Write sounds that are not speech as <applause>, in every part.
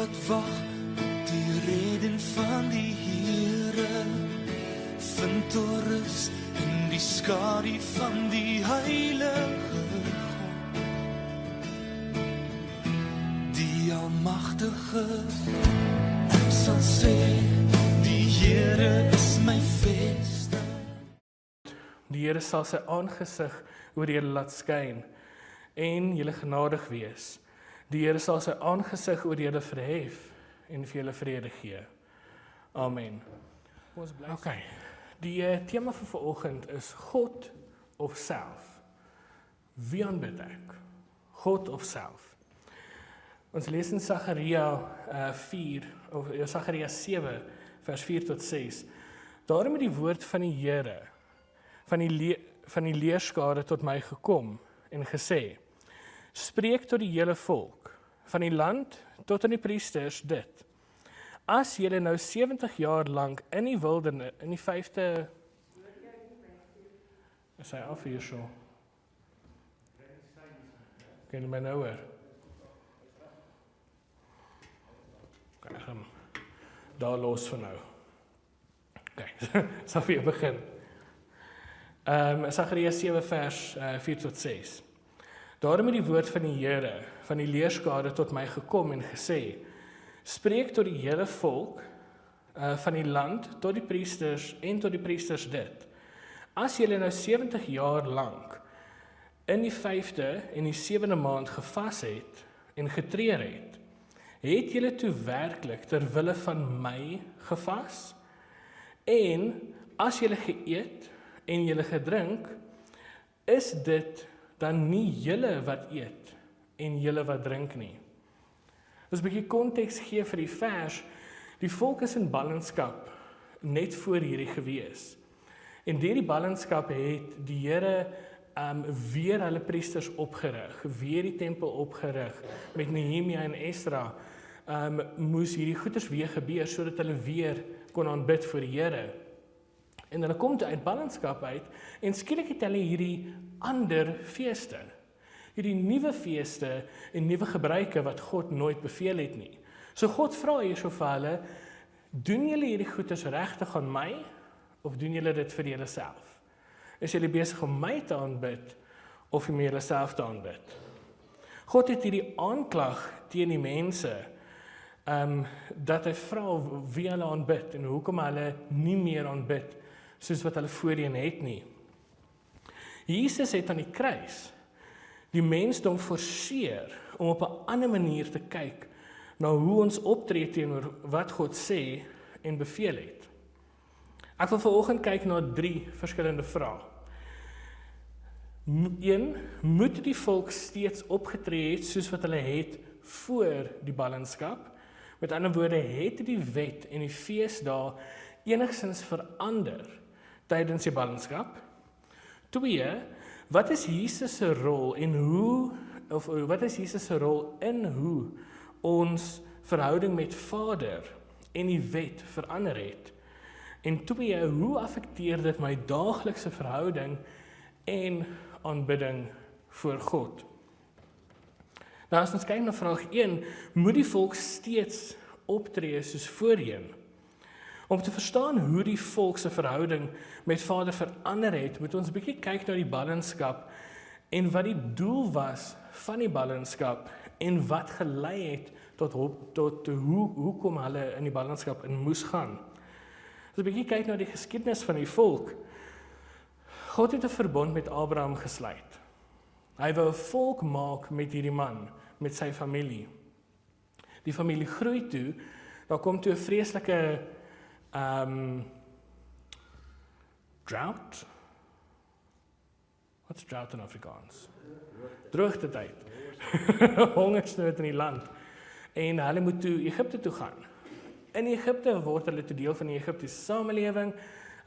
wat wag op die redding van die Here vind rus in die skadu van die heilige God. Die almagtige ek sal sê die Here is my vesting Die Here sal sy aangesig oor julle laat skyn en julle genadig wees. Die Here sal sy aangesig oor julle verhef en vir julle vrede gee. Amen. Ons bly. Okay. Die uh, tema vir vanoggend is God of self. Wie aanbid ek? God of self? Ons lees in Sagaria uh, 4 of uh, Sagaria 7 vers 4 tot 6. Daarom het die woord van die Here van die van die leerskare tot my gekom en gesê: Spreek tot die hele volk van die land tot aan die priesters dit: As julle nou 70 jaar lank in die wildernis in die 5de is hy af hier so. Kan jy my nou hoor? Kan ek daar los vir nou? Okay, <laughs> sal weer begin. Ehm um, Sagaria 7 vers uh, eh, 4 tot 6. Daarom het die woord van die Here van die leerskare tot my gekom en gesê: Spreek tot die hele volk uh van die land tot die priesters en tot die priesters dit: As julle nou 70 jaar lank in die 5de en die 7de maand gevas het en getreur het, het julle toe werklik ter wille van my gevas? En as julle geëet en julle gedrink, is dit dan nie julle wat eet en julle wat drink nie. Ons 'n bietjie konteks gee vir die vers. Die volk is in ballingskap net voor hierdie gewees. En deur die ballingskap het die Here um weer hulle priesters opgerig, weer die tempel opgerig met Nehemia en Esdra. Um moes hierdie goeders weer gebeur sodat hulle weer kon aanbid vir die Here. En hulle kom uit ballingskap uit en skielik het hulle hierdie ander feeste. Hierdie nuwe feeste en nuwe gebruike wat God nooit beveel het nie. So God vra hierso vir hulle, doen julle hierdie goedes regtig aan my of doen julle dit vir julleself? Is julle besig om my te aanbid of om julleself te aanbid? God het hierdie aanklag teen die mense ehm um, dat hy vra wie hulle aanbid en hoekom hulle nie meer aanbid soos wat hulle voorheen het nie. Jesus het aan die kruis die mensdom forceer om op 'n ander manier te kyk na hoe ons optree teenoor wat God sê en beveel het. Ek wil vanoggend kyk na drie verskillende vrae. Een, moet die volk steeds opgetree het soos wat hulle het voor die ballingskap? Met ander woorde, het die wet en die feesdae enigsins verander tydens die ballingskap? 2. Wat is Jesus se rol en hoe of wat is Jesus se rol in hoe ons verhouding met Vader en die wet verander het? En 2. Hoe affekteer dit my daaglikse verhouding en aanbidding voor God? Nou as ons kyk na vraag 1, moet die volk steeds optree soos voorheen? Om te verstaan hoe die volk se verhouding met Vader verander het, moet ons 'n bietjie kyk na die ballingskap en wat die doel was van die ballingskap en wat gelei het tot tot hoe hoekom hulle in die ballingskap in moes gaan. As 'n bietjie kyk na die geskiedenis van die volk. God het 'n verbond met Abraham gesluit. Hy wou 'n volk maak met hierdie man, met sy familie. Die familie groei toe, daar kom toe 'n vreeslike Um, drought. Wat's drought in Afrikaans? Droogte tyd. <laughs> Hongersnood in die land. En hulle moet toe Egipte toe gaan. In Egipte word hulle toe deel van die Egiptiese samelewing.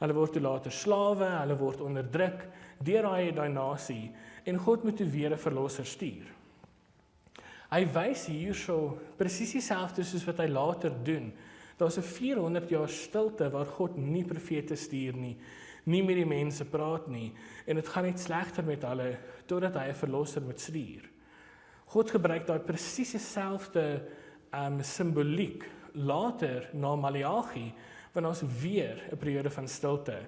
Hulle word toe later slawe, hulle word onderdruk deur daai daai nasie en God moet toe weer 'n verlosser stuur. Hy wys hierso presies dieselfde soos wat hy later doen Daar's 'n 400 jaar stilte waar God nie profete stuur nie, nie met die mense praat nie en dit gaan net slegter met hulle totdat hy 'n verlosser moet stuur. God gebruik daai presies dieselfde um simboliek later na Maleagi wanneer ons weer 'n periode van stilte,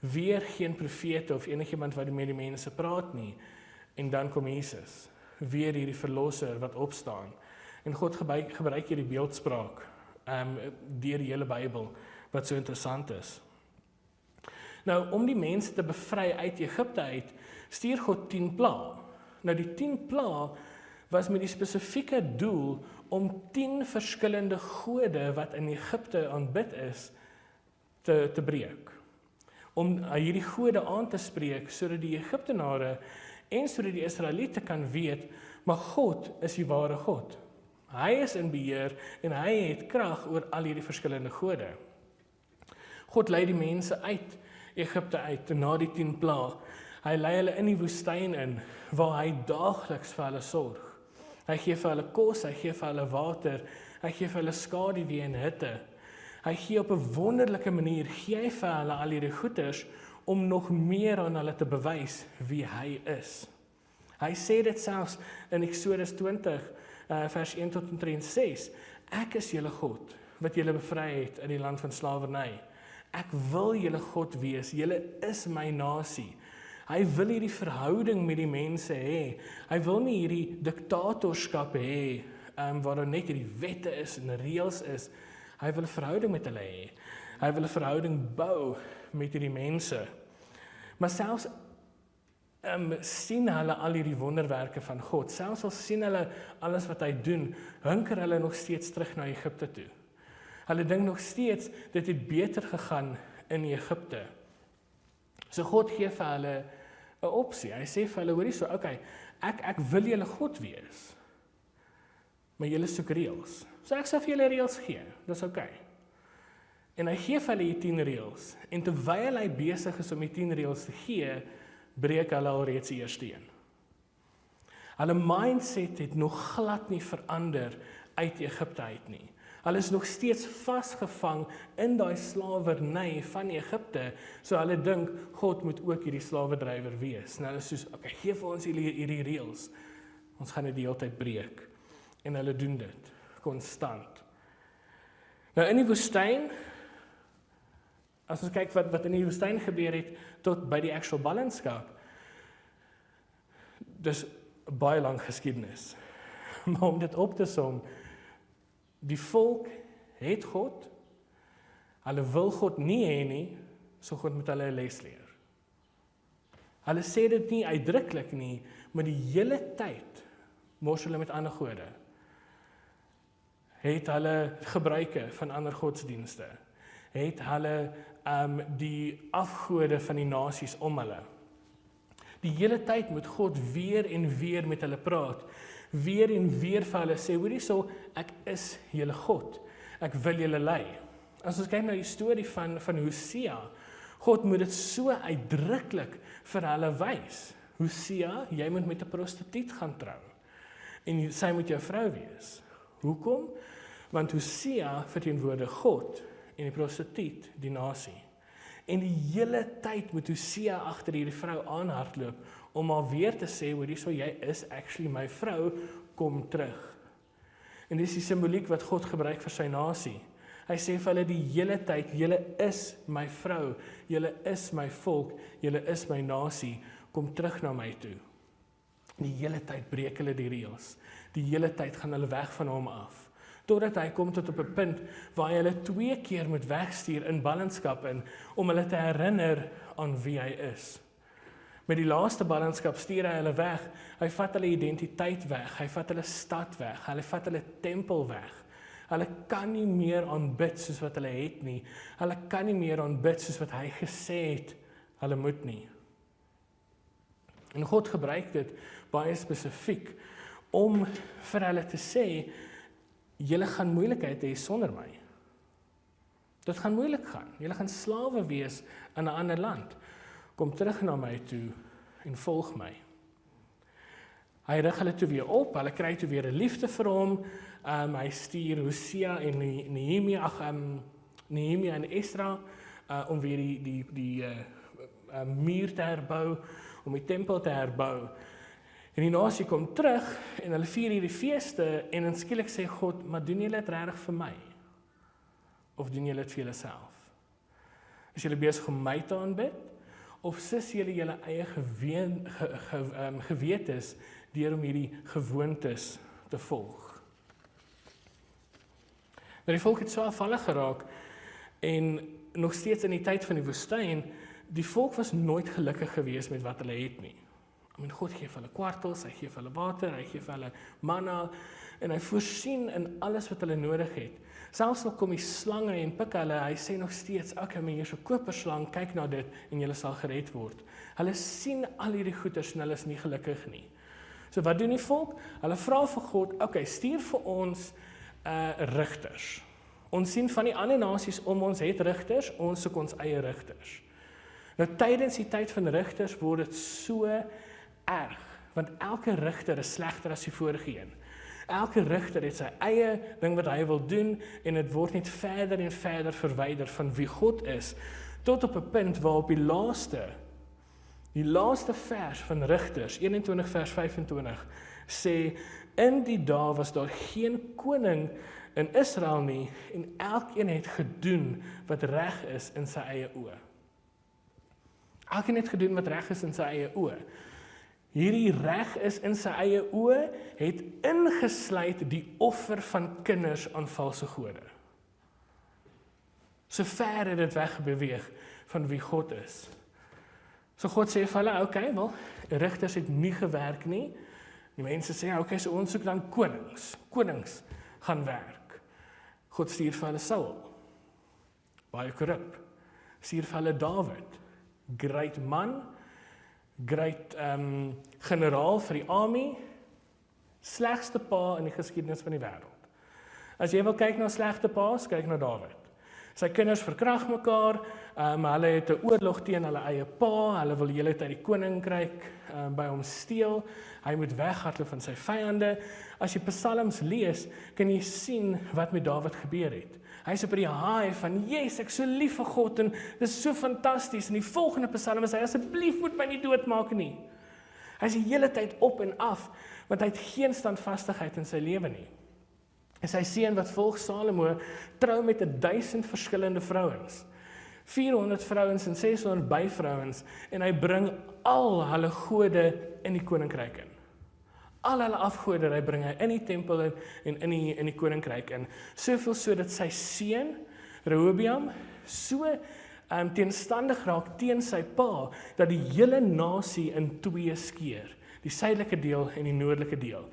weer geen profete of enigiemand wat met die mense praat nie en dan kom Jesus, weer hierdie verlosser wat opstaan. En God gebruik gebruik hierdie beeldspraak um deur die hele Bybel wat so interessant is. Nou om die mense te bevry uit Egipte uit, stuur God 10 plaae. Nou die 10 plaae was met die spesifieke doel om 10 verskillende gode wat in Egipte aanbid is te te breek. Om hierdie gode aan te spreek sodat die Egiptenare en sodat die Israeliete kan weet, maar God is die ware God. Hy is in beheer en hy het krag oor al hierdie verskillende gode. God lei die mense uit Egipte uit na die 10 plaae. Hy lei hulle in die woestyn in waar hy daagliks vir hulle sorg. Hy gee vir hulle kos, hy gee vir hulle water, hy gee vir hulle skaduwee en hitte. Hy gee op 'n wonderlike manier gee hy vir hulle al hierdie goeders om nog meer aan hulle te bewys wie hy is. Hy sê dit selfs in Eksodus 20 uh, vers 1 tot 3 en 6. Ek is julle God wat julle bevry het in die land van slawerny. Ek wil julle God wees. Julle is my nasie. Hy wil hierdie verhouding met die mense hê. Hy wil nie hierdie diktatorskap hê, um, waar daar net hierdie wette is en reëls is. Hy wil 'n verhouding met hulle hê. Hy wil 'n verhouding bou met hierdie mense. Maar selfs um, sien hulle al hierdie wonderwerke van God. Selfs al sien hulle alles wat hy doen, hunker hulle nog steeds terug na Egipte toe. Hulle dink nog steeds dit het beter gegaan in Egipte. So God gee vir hulle 'n opsie. Hy sê vir hulle, hoorie so, okay, ek ek wil julle God wees. Maar julle soek reëls. So ek sê vir julle reëls gee. Dis okay. En hy gee vir hulle die 10 reëls. En terwyl hy besig is om die 10 reëls te gee, breek hulle alreeds die eerste een. Hulle mindset het nog glad nie verander uit Egipte uit nie. Hulle is nog steeds vasgevang in daai slawerny van Egipte. So hulle dink God moet ook hierdie slawedrywer wees. Nou hulle soos, okay, gee vir ons hierdie hierdie reëls. Ons gaan dit die hele tyd breek. En hulle doen dit konstant. Nou in die woestyn as ons kyk wat wat in die woestyn gebeur het tot by die actual ballingskap. Dis baie lank geskiedenis. <laughs> Maar om dit op te som, die volk het God. Hulle wil God nie hê nie, so God moet hulle 'n les leer. Hulle sê dit nie uitdruklik nie, maar die hele tyd mors hulle met ander gode. Het hulle gebruike van ander godsdienste. Het hulle um die afgode van die nasies om hulle. Die hele tyd moet God weer en weer met hulle praat weer en weer vir hulle sê, hoorie so, ek is julle God. Ek wil julle lei. As ons kyk na die storie van van Hosea, God moet dit so uitdruklik vir hulle wys. Hosea, jy moet met 'n prostituut gaan trou. En sy moet jou vrou wees. Hoekom? Want Hosea verteenwoordig God en die prostituut die nasie. En die hele tyd moet Hosea agter hierdie vrou aanhardloop om haar weer te sê hoor hierso jy is actually my vrou kom terug. En dis die simboliek wat God gebruik vir sy nasie. Hy sê vir hulle die hele tyd julle is my vrou, julle is my volk, julle is my nasie, kom terug na my toe. Die hele tyd breek hulle die reëls. Die hele tyd gaan hulle weg van hom af. Totdat hy kom tot op 'n punt waar hy hulle twee keer moet wegstuur in ballingskap in om hulle te herinner aan wie hy is. Met die laaste ballingskap stuur hy hulle weg. Hy vat hulle identiteit weg. Hy vat hulle stad weg. Hy vat hulle tempel weg. Hulle kan nie meer aanbid soos wat hulle het nie. Hulle kan nie meer aanbid soos wat hy gesê het hulle moet nie. En God gebruik dit baie spesifiek om vir hulle te sê julle gaan moeilikheid hê sonder my. Dit gaan moeilik gaan. Julle gaan slawe wees in 'n ander land kom terug na my toe en volg my. Hy rig hulle toe weer op, hulle kry toe weer 'n liefde vir hom. Um hy stuur Hosea en Nehemia, ag um Nehemia en Esdra uh om weer die die die uh, uh muur te herbou, om die tempel te herbou. En die nasie kom terug en hulle vier hierdie feeste en dan skielik sê God, "Maar doen julle dit regtig vir my? Of doen julle dit vir julleself? Is julle besig om my te aanbid of sis julle julle eie geween ge, ge, um, gewetes deur om hierdie gewoontes te volg?" Nou die volk het so afvallig geraak en nog steeds in die tyd van die woestyn, die volk was nooit gelukkig geweest met wat hulle het nie. I mean God gee vir hulle kwartels, hy gee vir hulle water, hy gee vir hulle manna en hy voorsien in alles wat hulle nodig het. Selfs al kom die slange en pik hulle, hy sê nog steeds, "Oké, maar hier's 'n koperslang, kyk na dit en jy sal gered word." Hulle sien al hierdie goeders en hulle is nie gelukkig nie. So wat doen die volk? Hulle vra vir God, "Oké, okay, stuur vir ons uh rigters." Ons sien van die ander nasies om ons het rigters, ons soek ons eie rigters. Nou tydens die tyd van rigters word dit so erg want elke rigter is slegter as die vorige een. Elke rigter het sy eie ding wat hy wil doen en dit word net verder en verder verwyder van wie God is tot op 'n punt waar op die laaste die laaste vers van Rigters 21 vers 25 sê in die dae was daar geen koning in Israel nie en elkeen het gedoen wat reg is in sy eie oë. Elkeen het gedoen wat reg is in sy eie oë hierdie reg is in sy eie oë het ingesluit die offer van kinders aan valse gode. So ver het dit wegbeweeg van wie God is. So God sê vir hulle, "Oké, okay, wel, rigters het nie gewerk nie." Die mense sê, "Oké, okay, so ons soek dan konings. Konings gaan werk." God stuur vir hulle Saul. Baie korrup. Stuur vir hulle Dawid. Great man, great ehm um, generaal vir die army slegste pa in die geskiedenis van die wêreld. As jy wil kyk na slegte paas, kyk na Dawid. Sy kinders verkrag mekaar, ehm um, hulle het 'n oorlog teen hulle eie pa, hulle wil hele tyd die koninkryk ehm um, by hom steel. Hy moet weghardloop van sy vyande. As jy Psalms lees, kan jy sien wat met Dawid gebeur het. Hy's op die high van yes, ek so lief vir God en dis so fantasties. En die volgende Psalm is hy asseblief moet my nie doodmaak nie. Hy's die hele tyd op en af want hy het geen standvastigheid in sy lewe nie. En sy seun wat volg Salomo trou met 1000 verskillende vrouens. 400 vrouens en 600 byvrouens en hy bring al hulle gode in die koninkryk in al hulle afgoderry bring hy in die tempel in en in die in die koninkryk in. Soveel sodat sy seun Rehoboam so um, teenstandig raak teen sy pa dat die hele nasie in twee skeur, die suidelike deel en die noordelike deel.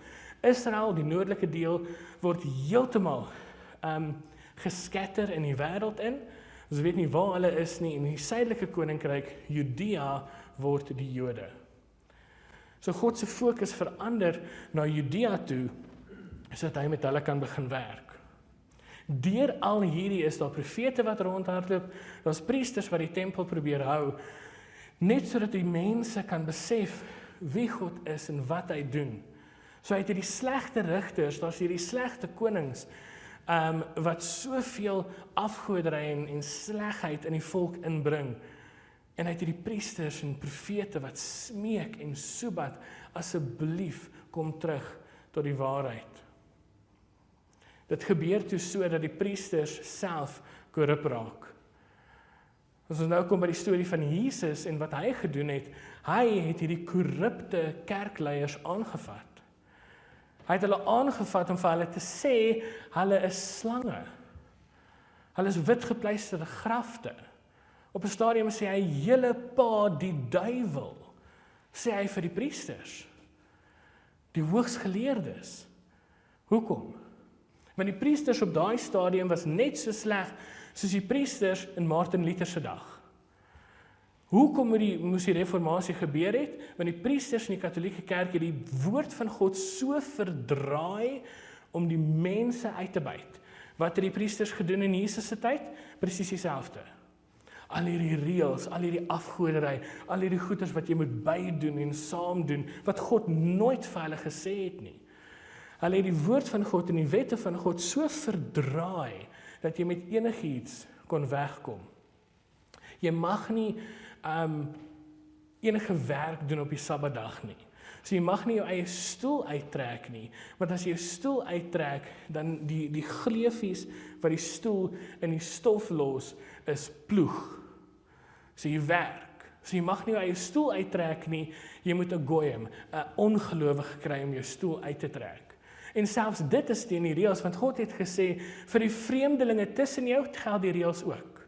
Israel, die noordelike deel word heeltemal um geskatter in die wêreld in. Ons weet nie waar hulle is nie en die suidelike koninkryk Judea word die Jode. So God se fokus verander na Judea toe sodat hy met hulle kan begin werk. Deur al hierdie is daar profete wat rondhardloop, daar's priesters wat die tempel probeer hou net sodat die mense kan besef wie God is en wat hy doen. So uit hierdie slegte rigters, daar's hierdie slegte konings ehm um, wat soveel afgoderry en, en slegheid in die volk inbring. En hy het hierdie priesters en profete wat smeek en soebat asseblief kom terug tot die waarheid. Dit gebeur toe sodat die priesters self korrup raak. As ons nou kom by die storie van Jesus en wat hy gedoen het, hy het hierdie korrupte kerkleiers aangevat. Hy het hulle aangevat om vir hulle te sê hulle is slange. Hulle is witgepleisterde grafte. Op 'n stadium sê hy hele pa die duiwel sê hy vir die priesters. Die hoogsgeleerdes. Hoekom? Want die priesters op daai stadium was net so sleg soos die priesters in Martin Luther se dag. Hoekom moet die moes die reformatie gebeur het? Want die priesters in die Katolieke Kerk het die woord van God so verdraai om die mense uit te byt. Wat het die priesters gedoen in Jesus se tyd? Presies dieselfde al hierdie reëls, al hierdie afgoderry, al hierdie goeders wat jy moet bydoen en saam doen wat God nooit vir hulle gesê het nie. Hulle het die woord van God en die wette van God so verdraai dat jy met enigiets kon wegkom. Jy mag nie um enige werk doen op die Sabbatdag nie. So jy mag nie jou eie stoel uittrek nie, want as jy jou stoel uittrek, dan die die gleufies wat die stoel in die stof los is ploeg. So jy werk. So jy mag nie jou eie stoel uittrek nie. Jy moet 'n goyim, 'n ongelowige kry om jou stoel uit te trek. En selfs dit is teen die reëls want God het gesê vir die vreemdelinge tussen jou geld die reëls ook.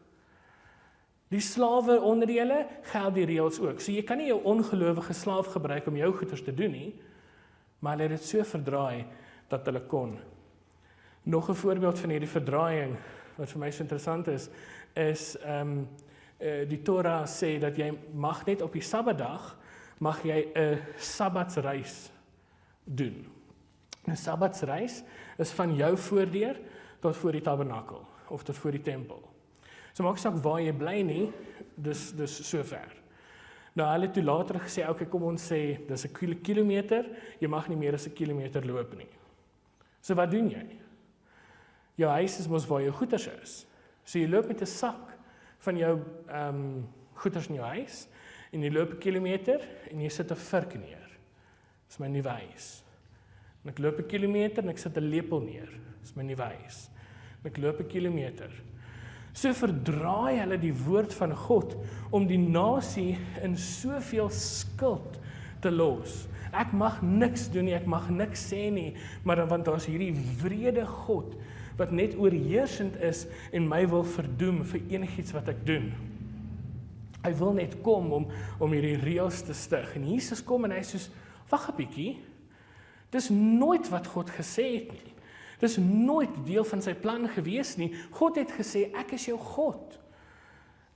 Die slawe onder julle geld die reëls ook. So jy kan nie jou ongelowige slaaf gebruik om jou goeders te doen nie. Maar hulle het dit so verdraai dat hulle kon. Nog 'n voorbeeld van hierdie verdraaiing wat vir my so interessant is, is ehm um, uh, die Torah sê dat jy mag net op die Sabbatdag mag jy 'n Sabbatsreis doen. 'n Sabbatsreis is van jou voordeur tot voor die tabernakel of tot voor die tempel. So maak saak waar jy bly nie, dis dis so ver. Nou hulle toe later gesê, "Oké, okay, kom ons sê dis 'n kilometer, jy mag nie meer as 'n kilometer loop nie." So wat doen jy? Jou huis is mos waar jou goeder is. So jy loop met 'n sak van jou ehm um, goeder in jou huis en jy loop 'n kilometer en jy sit 'n vurk neer. Dis my nuwe huis. En ek loop 'n kilometer en ek sit 'n lepel neer. Dis my nuwe huis. En ek loop 'n kilometer So verdraai hulle die woord van God om die nasie in soveel skuld te los. Ek mag niks doen nie, ek mag niks sê nie, maar want daar's hierdie wrede God wat net oorheersend is en my wil verdoem vir enigiets wat ek doen. Hy wil net kom om om hierdie reëls te stig. En Jesus kom en hy sê soos wag 'n bietjie. Dis nooit wat God gesê het nie. Dis nooit deel van sy plan gewees nie. God het gesê ek is jou God.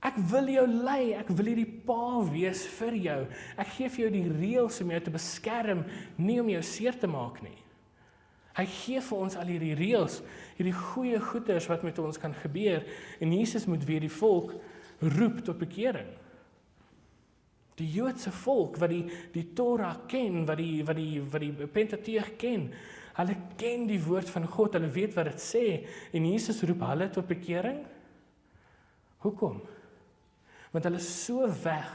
Ek wil jou lei, ek wil hierdie pa wees vir jou. Ek gee vir jou die reëls om jou te beskerm, nie om jou seer te maak nie. Hy gee vir ons al hierdie reëls, hierdie goeie goeders wat met ons kan gebeur en Jesus moet weer die volk roep tot bekering. Die Joodse volk wat die die Torah ken, wat die wat die wat die Pentateeg ken, Hulle ken die woord van God, hulle weet wat dit sê en Jesus roep hulle tot bekering. Hoekom? Want hulle is so weg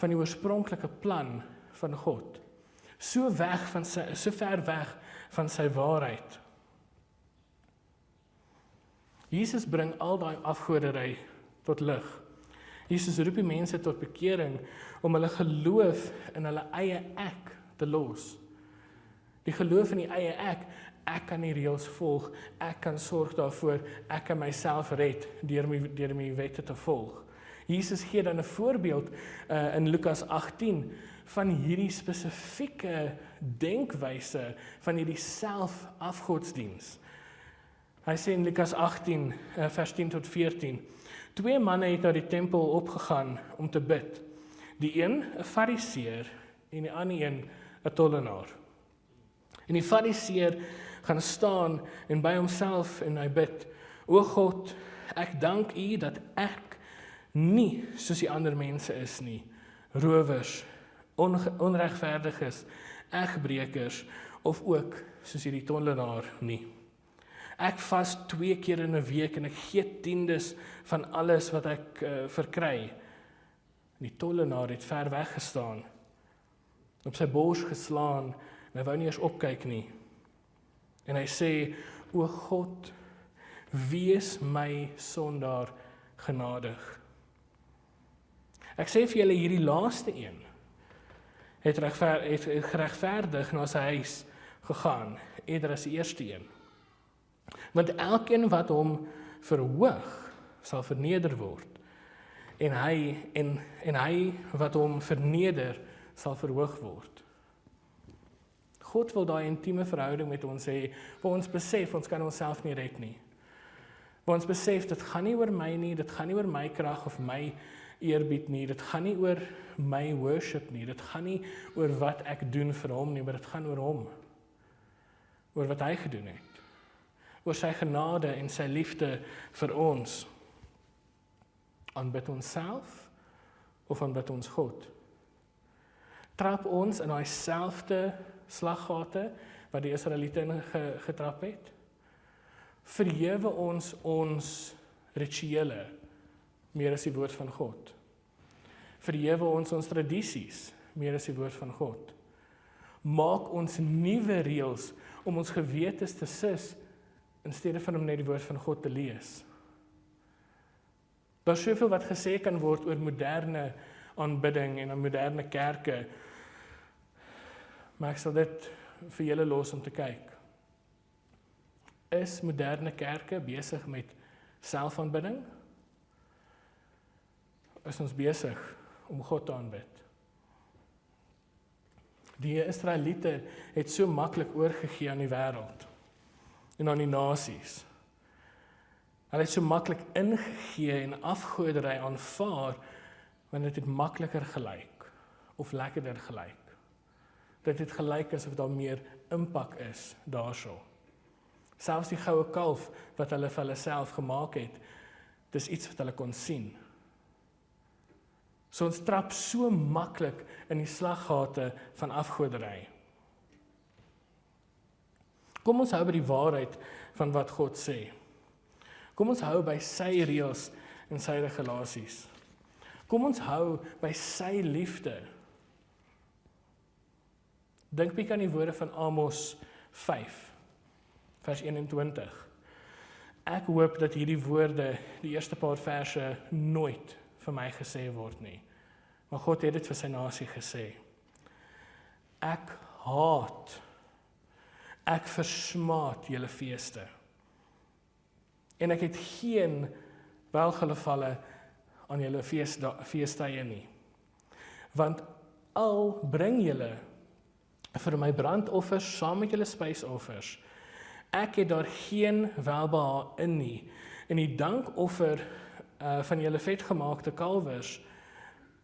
van die oorspronklike plan van God. So weg van sy so ver weg van sy waarheid. Jesus bring al daai afgoderry tot lig. Jesus roep die mense tot bekering om hulle geloof in hulle eie ek te los. Die geloof in die eie ek, ek kan die reëls volg, ek kan sorg daarvoor, ek kan myself red deur my deur my wette te volg. Jesus gee dan 'n voorbeeld uh, in Lukas 18 van hierdie spesifieke denkwyse van hierdie selfafgodsdiens. Hy sê in Lukas 18 uh, vers 10 tot 14: Twee manne het na die tempel opgegaan om te bid. Die een 'n Fariseer en die ander een 'n tollenaar. En die Fariseer gaan staan en by homself en hy bid: O God, ek dank U dat ek nie soos die ander mense is nie. Rowers, onregverdiges, egbreekers of ook soos hierdie tollenaar nie. Ek vas 2 keer in 'n week en ek gee tiendes van alles wat ek uh, verkry. Die tollenaar het ver weg gestaan. Op sy bors geslaan Hy wou nie eens opkyk nie. En hy sê: "O God, wees my sondaar genadig." Ek sê vir julle hierdie laaste een het regver het geregverdig na sy huis gegaan eerder as die eerste een. Want elkeen wat hom verhoog, sal verneder word. En hy en en hy wat hom verneder, sal verhoog word. God wil daai intieme verhouding met ons hê waar ons besef ons kan onsself nie red nie. Waar ons besef dit gaan nie oor my nie, dit gaan nie oor my krag of my eerbied nie, dit gaan nie oor my worship nie, dit gaan nie oor wat ek doen vir hom nie, maar dit gaan oor hom. Oor wat hy gedoen het. Oor sy genade en sy liefde vir ons. Aanbid ons self of aanbid ons God? Trap ons in daai selfde slaggate wat die Israeliete in getrap het. Verhewe ons ons rituele meer as die woord van God. Verhewe ons ons tradisies meer as die woord van God. maak ons nuwe reëls om ons gewete te sis in steede van om net die woord van God te lees. Daar's soveel wat gesê kan word oor moderne aanbidding en 'n moderne kerke. Maar ek sal dit vir julle los om te kyk. Is moderne kerke besig met selfaanbidding? Is ons besig om God te aanbid? Die Israeliete het so maklik oorgegee aan die wêreld en aan die nasies. Hulle het so maklik ingegee en afgoderry aanvaar want dit het makliker gelyk of lekkerder gelyk. Dit het gelyk asof daar meer impak is daarso. Selfs die goue kalf wat hulle vir hulle self gemaak het, dis iets wat hulle kon sien. So ons trap so maklik in die slaggate van afgoderry. Kom ons hou by die waarheid van wat God sê. Kom ons hou by sy reëls en sy regulasies. Kom ons hou by sy liefde. Dink bietjie aan die woorde van Amos 5 vers 21. Ek hoop dat hierdie woorde, die eerste paar verse nooit vir my gesê word nie. Maar God het dit vir sy nasie gesê. Ek haat ek versmaat julle feeste. En ek het geen welgevalle aan julle fees feestydde nie. Want al bring julle vir my brandoffers saam met julle spysoffers, ek het daar geen welbehae in nie. En die dankoffer uh van julle vetgemaakte kalwers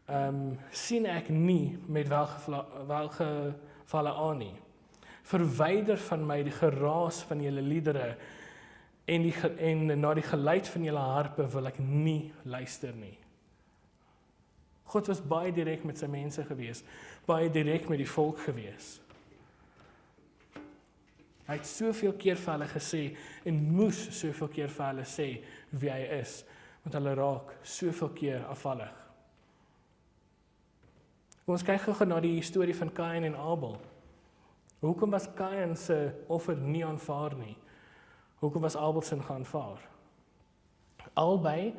ehm um, sien ek nie met welgevalle aan nie. Verwyder van my die geraas van julle liedere en die en na die geluid van julle harpe wil ek nie luister nie. God was baie direk met sy mense gewees, baie direk met die volk gewees. Hy het soveel keer vir hulle gesê en moes soveel keer vir hulle sê wie hy is, want hulle raak soveel keer afvallig. Ons kyk gou na die storie van Kain en Abel. Hoekom was Kain se offer nie aanvaar nie? Hoekom was Abel se aanvaar? Albei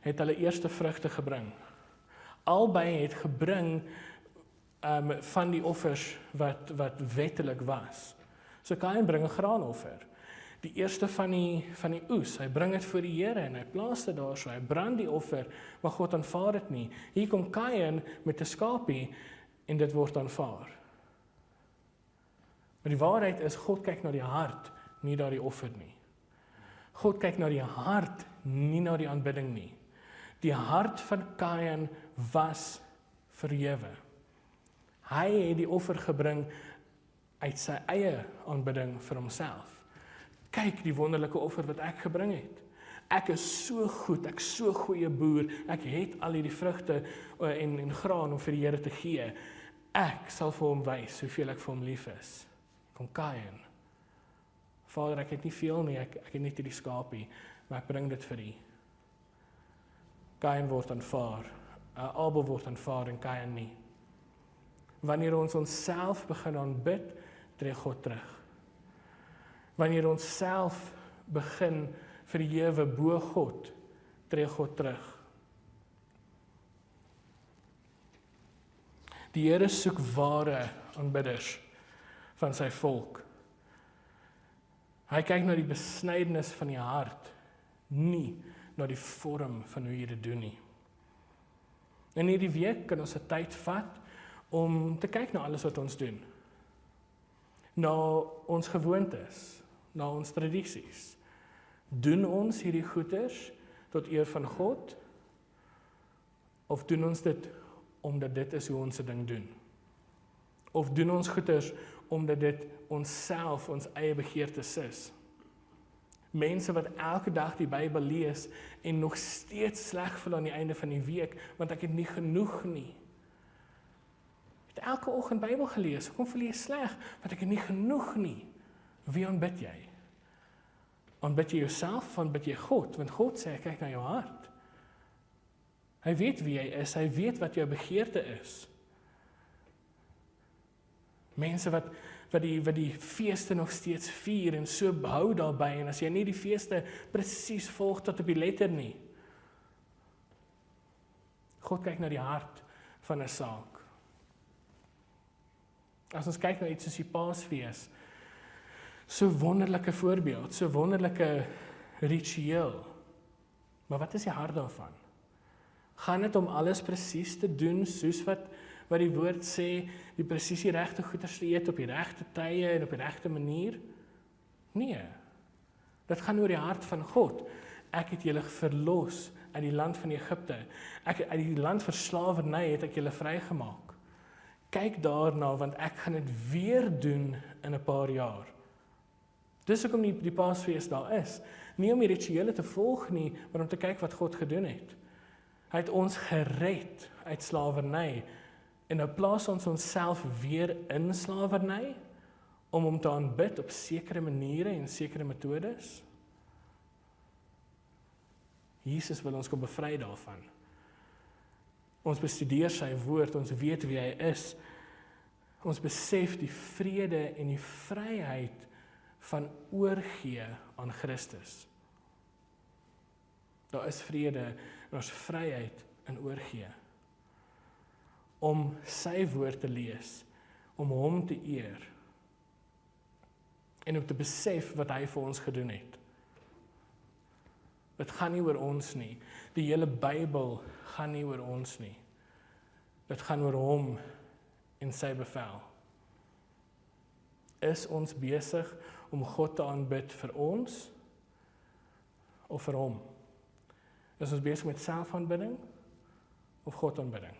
het hulle eerste vrugte gebring. Albei het gebring um van die offers wat wat wettelik was. So Kain bring 'n graanoffer. Die eerste van die van die oes, hy bring dit voor die Here en hy plaas dit daar so. Hy brand die offer, maar God aanvaar dit nie. Hier kom Kain met 'n skapie en dit word aanvaar. Maar die waarheid is God kyk na die hart, nie na die offer nie. God kyk na die hart, nie na die aanbidding nie. Die hart van Kain was verhewe. Hy het die offer gebring uit sy eie aanbidding vir homself. Kyk die wonderlike offer wat ek gebring het. Ek is so goed, ek's so goeie boer. Ek het al hierdie vrugte eh, en en graan om vir die Here te gee. Ek sal vir hom wys hoeveel ek vir hom lief is. Kom Kain. Vader, ek het nie veel nie. Ek ek het net hierdie skapie, maar ek bring dit vir U. Kain word aanvaar. Uh, Abel word aanvaar en Kain nie. Wanneer ons onsself begin aanbid, tree God terug. Wanneer ons self begin verhewe bo God, tree God terug. Die Here soek ware aanbidders van sy volk. Hy kyk na die besnydenis van die hart, nie na die vorm van hoe jy dit doen nie. In hierdie week kan ons 'n tyd vat om te kyk na alles wat ons doen na ons gewoontes, na ons tradisies. Doen ons hierdie goeders tot eer van God of doen ons dit omdat dit is hoe ons se ding doen? Of doen ons goeders omdat dit onsself ons eie begeertes is? Mense wat elke dag die Bybel lees en nog steeds sleg voel aan die einde van die week want ek het nie genoeg nie het elke oggend Bybel gelees. Hoekom voel jy sleg? Want ek het nie genoeg nie. Wie aanbid jy? Aanbid jy jouself of aanbid jy God? Want God sê kyk na jou hart. Hy weet wie jy is. Hy weet wat jou begeerte is. Mense wat wat die wat die feeste nog steeds vier en so behou daarbey en as jy nie die feeste presies volg tot op die letter nie. God kyk na die hart van 'n saak. As ons kyk na iets soos die Paasfees, so wonderlike voorbeeld, so wonderlike ritueel. Maar wat is die hart daarvan? Gaan dit om alles presies te doen soos wat wat die woord sê, die presies die regte goeders te eet op die regte tye en op die regte manier? Nee. Dit gaan oor die hart van God. Ek het julle verlos uit die land van Egipte. Ek uit die land van slawerny het ek julle vrygemaak. Kyk daarna want ek gaan dit weer doen in 'n paar jaar. Dis hoekom die die Paasfees daar is. Nie om die rituele te volg nie, maar om te kyk wat God gedoen het. Hy het ons gered uit slawerny en nou plaas ons onsself weer in slawerny om hom te aanbid op sekere maniere en sekere metodes. Jesus wil ons kom bevry daarvan. Ons bestudeer sy woord, ons weet wie hy is. Ons besef die vrede en die vryheid van oorgee aan Christus. Daar is vrede en ons vryheid in oorgee om sy woord te lees, om hom te eer en om te besef wat hy vir ons gedoen het. Dit gaan nie oor ons nie. Die hele Bybel gaan nie oor ons nie. Dit gaan oor hom en sy bevel. Is ons besig om God te aanbid vir ons of vir hom? Is ons besig met selfaanbidding of God aanbidding?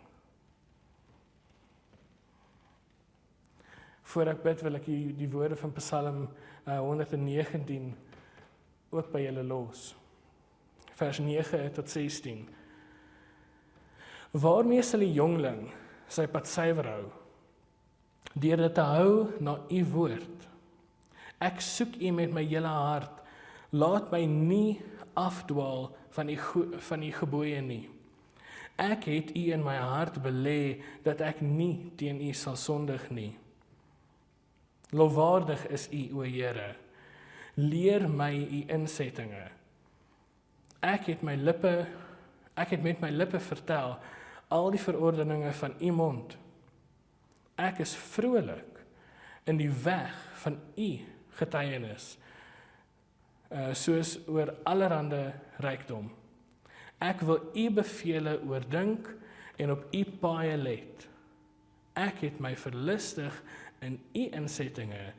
Voordat ek bid wil ek die, die woorde van Psalm uh, 119 ook by julle los. Vers 9 tot 16. Waarmee sal die jongling sy pad suiwer hou? Deur dit te hou na u woord. Ek soek u met my hele hart. Laat my nie afdwaal van die van die gebooie nie. Ek het u in my hart belê dat ek nie teen u sal sondig nie. Lofwaardig is U o Here. Leer my U insettinge. Ek het my lippe ek het met my lippe vertel al die verordeninge van U mond. Ek is vrolik in die weg van U getuienis. Uh soos oor allerhande rykdom. Ek wil U beveel oordink en op U paaie let. Ek het my verlustig in u insettinge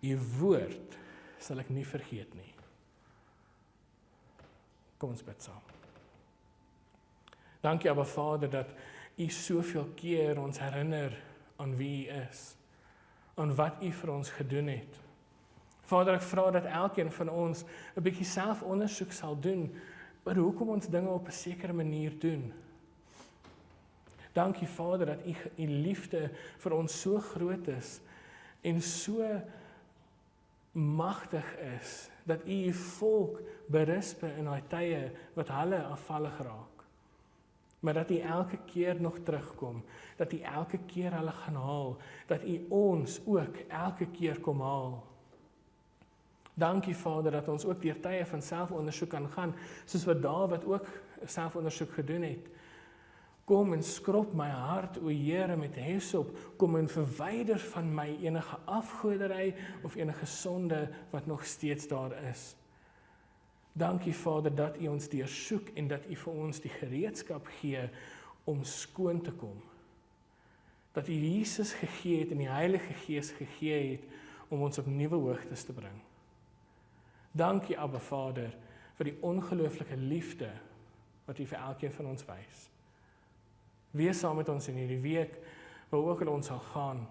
u woord sal ek nie vergeet nie kom ons bid saam dankie Abba Vader dat u soveel keer ons herinner aan wie u is aan wat u vir ons gedoen het Vader ek vra dat elkeen van ons 'n bietjie selfondersoek sal doen oor hoekom ons dinge op 'n sekere manier doen Dankie Vader dat u u liefde vir ons so groot is en so magtig is dat u u volk berisp in daai tye wat hulle afvallig raak. Maar dat u elke keer nog terugkom, dat u elke keer hulle gaan haal, dat u ons ook elke keer kom haal. Dankie Vader dat ons ook deur tye van selfondersoek kan gaan, soos wat Dawid ook selfondersoek gedoen het. Kom en skrob my hart, o Here, met hesop. Kom en verwyder van my enige afgodery of enige sonde wat nog steeds daar is. Dankie Vader dat U ons deursoek en dat U vir ons die gereedskap gee om skoon te kom. Dat U Jesus gegee het en die Heilige Gees gegee het om ons op nuwe hoogtes te bring. Dankie Abba Vader vir die ongelooflike liefde wat U vir elkeen van ons wys. Wees saam met ons in hierdie week waar ook al ons sal gaan.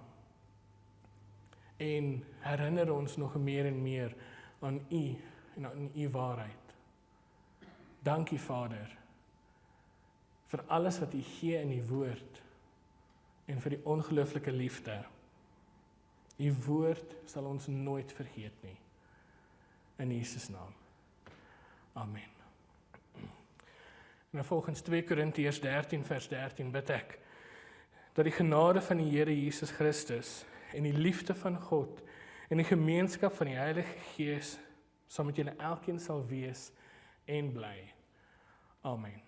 En herinner ons nog meer en meer aan U en aan U waarheid. Dankie Vader vir alles wat U gee in U woord en vir die ongelooflike liefde. U woord sal ons nooit vergeet nie. In Jesus naam. Amen. En volgens 2 Korintiërs 13 vers 13 bid ek dat die genade van die Here Jesus Christus en die liefde van God en die gemeenskap van die Heilige Gees saam met julle elkeen sal wees en bly. Amen.